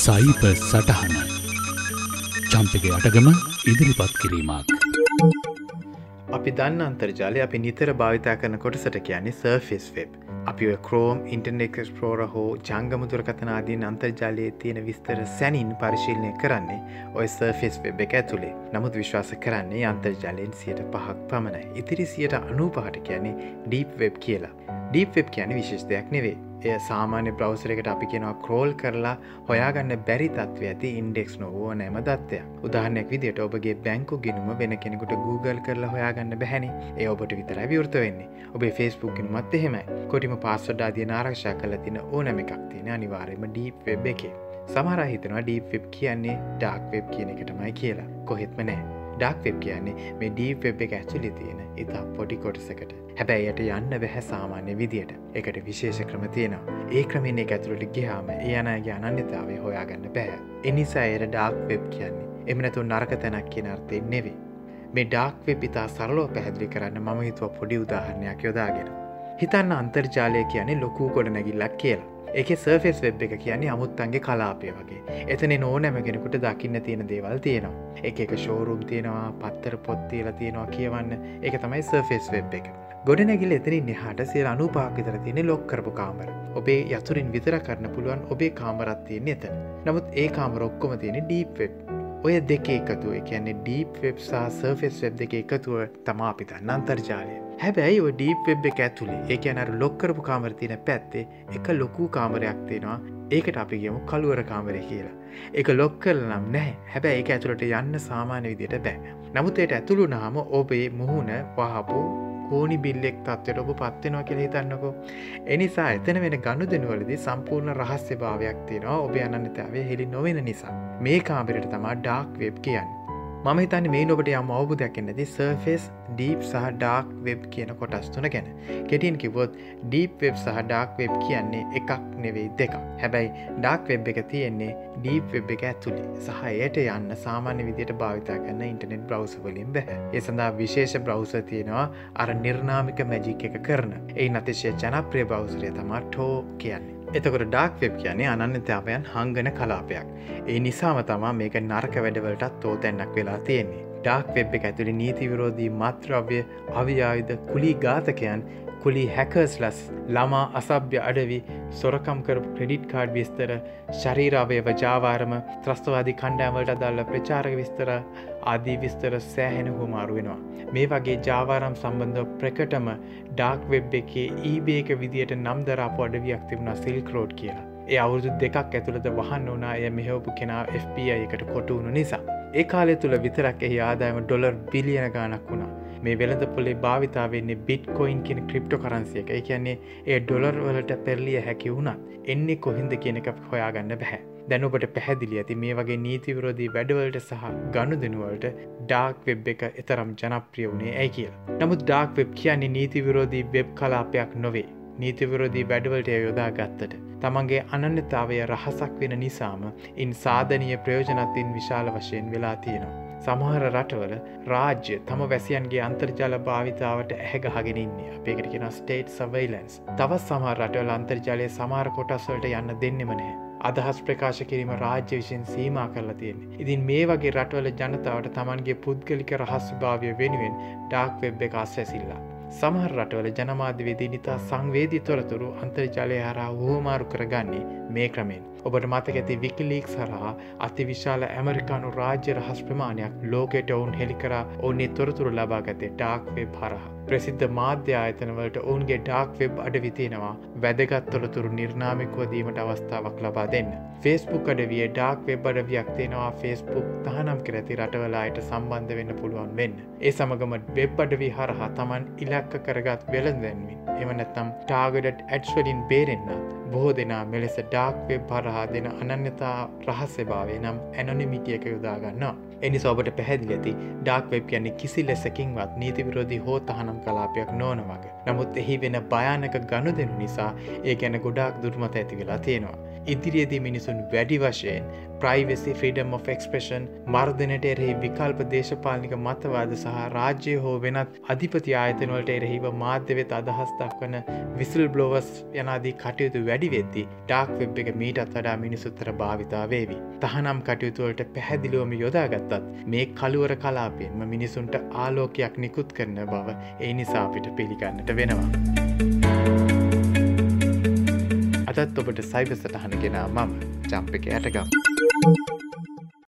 සයිප සටහන චම්පක අටගම ඉදිරිපත් කිරීමක්. අපි දන්න අන්තර්ජාලය අපි නිතර භාවිතා කරන කොටසට කියන්නේ සර්ෆිස් වෙබ්. අපි ක්‍රෝම් ඉන්ටනෙක් ස්පෝර හෝ ජංගමුදුරකතනාදීන් අන්තර්ජාලයේ තියෙන විස්තර සැනින් පරිශීලනය කරන්නේ ඔය සර්ෆිස් වෙබ් එක ඇතුළේ නමුත් විශ්වාස කරන්නේ අන්තර්ජාලයෙන් සියට පහක් පමණයි. ඉතිරි සියට අනූපහට කියන්නේ ඩීප් වෙබ් කියලා. ඩීප් වෙබ් කියන විශේෂ දෙයක් නෙවේ එය සාමාන්‍ය බ්‍රවසරකට අපි කෙනවා ක්‍රෝල් කරලා හොයාගන්න බැරි තත්ව ඇති ඉන්ඩෙක්ස් නොවෝ නෑම දත්වයක් උදාහනයක් විදිට ඔබගේ බැංකු ගිනුම වෙන කෙනෙකුට Google කරලා හොයාගන්න බැහැනි ඒ ඔබට විතර විවෘත වෙන්නේ. ඔබේ ෆස්බුක් ගිනුමත් එහෙමයි. කොටිම පාස්සඩාදිය ආරක්ෂා කල තින ඕනම එකක් තියෙන අනිවාරයම ඩීප් වෙබ් එකේ. සමහර හිතනවා ඩීප් වෙබ් කියන්නේ ඩාක් වෙබ් කියන එකටමයි කියලා. කොහෙත්ම නෑ. ඩක් වෙබ් කියන්නේ මේ ඩීප් වෙබ් එක ඇචුලි තියෙන ඉතා පොඩි කොටසකට. හැබැයි යට යන්න බැහැ සාමාන්‍ය විදියට. එකට විශේෂ ක්‍රම තියෙනවා. ඒ ක්‍රමෙන්නේ ඇතුළට ගියාම ඒ අනගේ අනන්‍යතාවේ හොයාගන්න බැහැ. එනිසා එයට ඩාක් වෙබ් කියන්නේ එමනතු නරක තැනක් කියන අර්ථයෙන් නෙවේ මේ ඩාක් වෙබ් ඉතා සරලෝ පැහැදිලි කරන්න මම හිතුව පොඩි උදාහරණයක් යොදාගෙන. හිතන්න අන්තර්ජාලය කියන්නේ ලොකූ ගොඩ නැගිල්ලක් කියලා. එක සර්ෆෙස් වෙබ් එක කියන්නේ අමුත්තන්ගේ කලාපය වගේ. එතන නෝනැමගෙනකුට දකින්න තියෙන දේවල් තියෙනවා. එක එක ෂෝරුම් තියෙනවා පත්තර පොත්තියලා තියෙනවා කියවන්න. එක තමයි සර්ෆෙස් වෙබ් එක. ගොඩනැගිල් එතනින් එහාට සිය අනුපාක් විතර තියෙන ලොක් කරපු කාමර. ඔබේ යතුරින් විතර කරන්න පුළුවන් ඔබේ කාමරත් තියෙන එතන. නමුත් ඒ කාමර ඔක්කොම තියෙන ඩීප් වෙබ් ඔය දෙක එකතුව කියන්නේ ඩීප් වෙබ් සහ සර්ෆෙස් වෙබ් දෙක එකතුව තමා අපිත නන්තර්ජාලය හැබැයි ඔ ඩීප් වෙබ් එක ඇතුළේ ඒක අනර ලොක්කරපු කාමර තියෙන පැත්තේ එක ලොකු කාමරයක් තියෙනවා ඒකට අපි ගමු කළුවර කාමරය කියලා එක ලොක් කරල නම් නැහැ හැබැයි ඒක ඇතුළට යන්න සාමාන්‍ය විදියට බෑ නමුත් ඒට ඇතුළු නාම ඔබේ මුහුණ පහපු කෝනි බිල්ලෙක් තත්වට ඔබ පත්වෙනවා කෙළ හිතන්නකෝ. එනිසා එතන වෙන ගණු දෙනුවලදි සම්පූර්ණ රහස්‍ය භාවයක් තියෙනවා ඔබ අනන්නතාවේ හෙළි නොවෙන නිසා. මේ කාමරයට තමා ඩාක් වෙබ් කියන්න. මම හිතන්න මේ නොබට යම් අවබුදයක් එන්නති සර්ෆෙස් ඩීප් සහ ඩාක් වෙබ් කියන කොටස් තුන ගැන. කෙටින් කිවොත් ඩීප් වෙබ් සහ ඩාක් වෙබ් කියන්නේ එකක් නෙවෙයි දෙක හැබැයි ඩාක් වෙබ් එක තියෙන්නේ ඩීප් වෙබ් එක ඇතුළි. සහ එයට යන්න සාමාන්‍ය විදියට භාවිතා කරන්න ඉන්ටනෙට් බ්‍රවස වලින් බැහ ඒ සඳහා විශේෂ බ්‍රවස තියෙනවා අර නිර්නාමික මැජික් එක කරන. ඒ අතිශය ජනප්‍රිය බෞසරය තමා ටෝ කියන්නේ. එතකොට ඩාක් වෙබ් කියන්නේ අනන්‍යතාවයන් හංගන කලාපයක්. ඒ නිසාම තමා මේක නරක වැඩවලටත් තෝතැන්නක් වෙලා තියෙන්නේ. ඩාක් වෙබ් එක ඇතුළි නීතිවිරෝධී මත්‍රව්‍ය අවියායුධ කුලි ඝාතකයන් කුලි හැකර්ස්ලස් ළමා අසභ්‍ය අඩවි සොරකම් කරපු ක්‍රඩිට් කාඩ් විස්තර ශරීරාවය වජාවාරම ත්‍රස්තවාදී කණ්ඩෑමවලට අදල්ල ප්‍රචාරක විස්තර ආදී විස්තර සෑහෙන හුමාරු වෙනවා. මේ වගේ ජාවාරම් සම්බන්ධ ප්‍රකටම ඩාක් වෙබ් එකේ ඊබේක විදියට නම් දරාපු අඩවියක් තිබුණ සිල්කරෝඩ් කියලා. ඒ අවුරුදු දෙකක් ඇතුළද වහන්න වනා එය මෙහවපු කෙනා FBI එකට කොටුවුණු නිසා. ඒ කාලය තුළ විතරක් එහි ආදායම ඩොලර් බිලියන ගානක් වුණා. මේ වෙළඳ පොලේ භාවිතාවන්නේ බිට් කොයින් කියෙන ක්‍රිප්ටෝ කරන්සිය එක කියන්නේ ඒ ඩොලර් වලට පෙරලිය හැකි වුණත් එන්නේ කොහින්ද කියන එක හොයාගන්න බැහැ. දැනුබට පැහැදිලි ඇති මේ වගේ නීතිවිරෝධී වැඩවලට සහ ගණු දෙනුවලට ඩාක් වෙබ් එක එතරම් ජනප්‍රිය වුණේ ඇයි කියලා. නමුත් ඩාක් වෙබ් කියන්නේ නීතිවිරෝධී වෙබ් කලාපයක් නොවේ. නීතිවිරෝධී වැඩවලට යොදා ගත්තට. තමන්ගේ අනන්‍යතාවය රහසක් වෙන නිසාම ඉන් සාධනය ප්‍රයෝජනත්තින් විශාල වශයෙන් වෙලා තියෙනවා. සමහර රටවල රාජ්‍ය තම වැසියන්ගේ අන්තර්ජාල භාවිතාවට ඇහැගහගෙන ඉන්නේ අපේකට කෙන ස්ටේට් සවයිලන්ස් තවත් සමහර රටවල අන්තර්ජාලය සමාර කොටස්වලට යන්න දෙන්නෙම නෑ අදහස් ප්‍රකාශ කිරීම රාජ්‍ය විසින් සීමා කරලා තියෙන. ඉතින් මේ වගේ රටවල ජනතාවට තමන්ගේ පුද්ගලික රහස් භාවය වෙනුවෙන් ඩාක් වෙබ් එක අස්වැසිල්ලා. සමහර රටවල ජනමාධ්‍යවේදී නිතා සංවේදී තොරතුරු අන්තර්ජලය හරා හෝමාරු කරගන්නේ මේ ක්‍රමෙන්. ඔබට මතක ඇති විකිලීක් සරහා අති විශාල ඇමරිකානු රාජ්‍ය රහස් ප්‍රමාණයක් ලෝකෙට ඔවුන් හෙළිකරා ඔවුන්නේ තොරතුරු ලබාගතේ ඩාක් වෙබ් හරහා. ප්‍රසිද්ධ මාධ්‍ය ආයතනවලට ඔවුන්ගේ ඩාක් වෙබ් අඩවිතියෙනවා වැදගත් තොරතුරු නිර්නාමිකුව දීමට අවස්ථාවක් ලබා දෙන්න. ෆෙස්බුක් අඩවිය ඩාක් වෙබ් අඩවියක් තියෙනවා ෆෙස්බුක් තහනම් කරඇති රටවලායට සම්බන්ධ වෙන්න පුළුවන් වෙන්න. ඒ සමගම වෙබ් අඩවි හරහා තමන් ඉලක්ක කරගත් වෙළඳැන්මින් එමනැත්තම් ටාගඩට් ඇඩ්ස්වලින් බේරෙන්න්නත් බොහෝ දෙනා මෙලෙස ඩාක් වෙබ් හරහා දෙන අනන්‍යතා රහස්සභාවේ නම් ඇනොනිමිටියක යොදාගන්නවා. එනි සෝබට පැහැදිලි ඇති ඩාක් වෙබ් කියන්නේ කිසි ලෙසකින්වත් නීතිවිරෝධී හෝ තහනම් කලාපයක් නොන වගේ. නමුත් එහි වෙන භයානක ගණු දෙනු නිසා ඒ ගැන ගොඩාක් දුර්මත ඇති වෙලා තියෙනවා. ඉදිරියේදී මිනිසුන් වැඩි වශයෙන් ප්‍රයිවසි ෆ්‍රීඩම් of එක්ස්ප්‍රේෂන් මර්ධනයට එරෙහි විකල්ප දේශපාලික මතවාද සහ රාජ්‍ය හෝ වෙනත් අධිපති ආයතනවලට එරෙහිව මාධ්‍ය වෙත අදහස් දක්වන විසිල් බ්ලෝවස් යනාදී කටයුතු වැඩිවෙද්දි ඩාක් වෙබ් එක මීටත් වඩා මිනිසුත්තර භාවිතා වේවි. තහනම් කටයුතුවලට පැහැදිලුවම යොදාගත්තත් මේ කළුවර කලාපයෙන්ම මිනිසුන්ට ආලෝකයක් නිකුත් කරන බව ඒ නිසා අපිට පිළිගන්නට වෙනවා. අදත් ඔබට සයිබ සටහන ගෙනා මම ජම්ප එක ඇටගම්.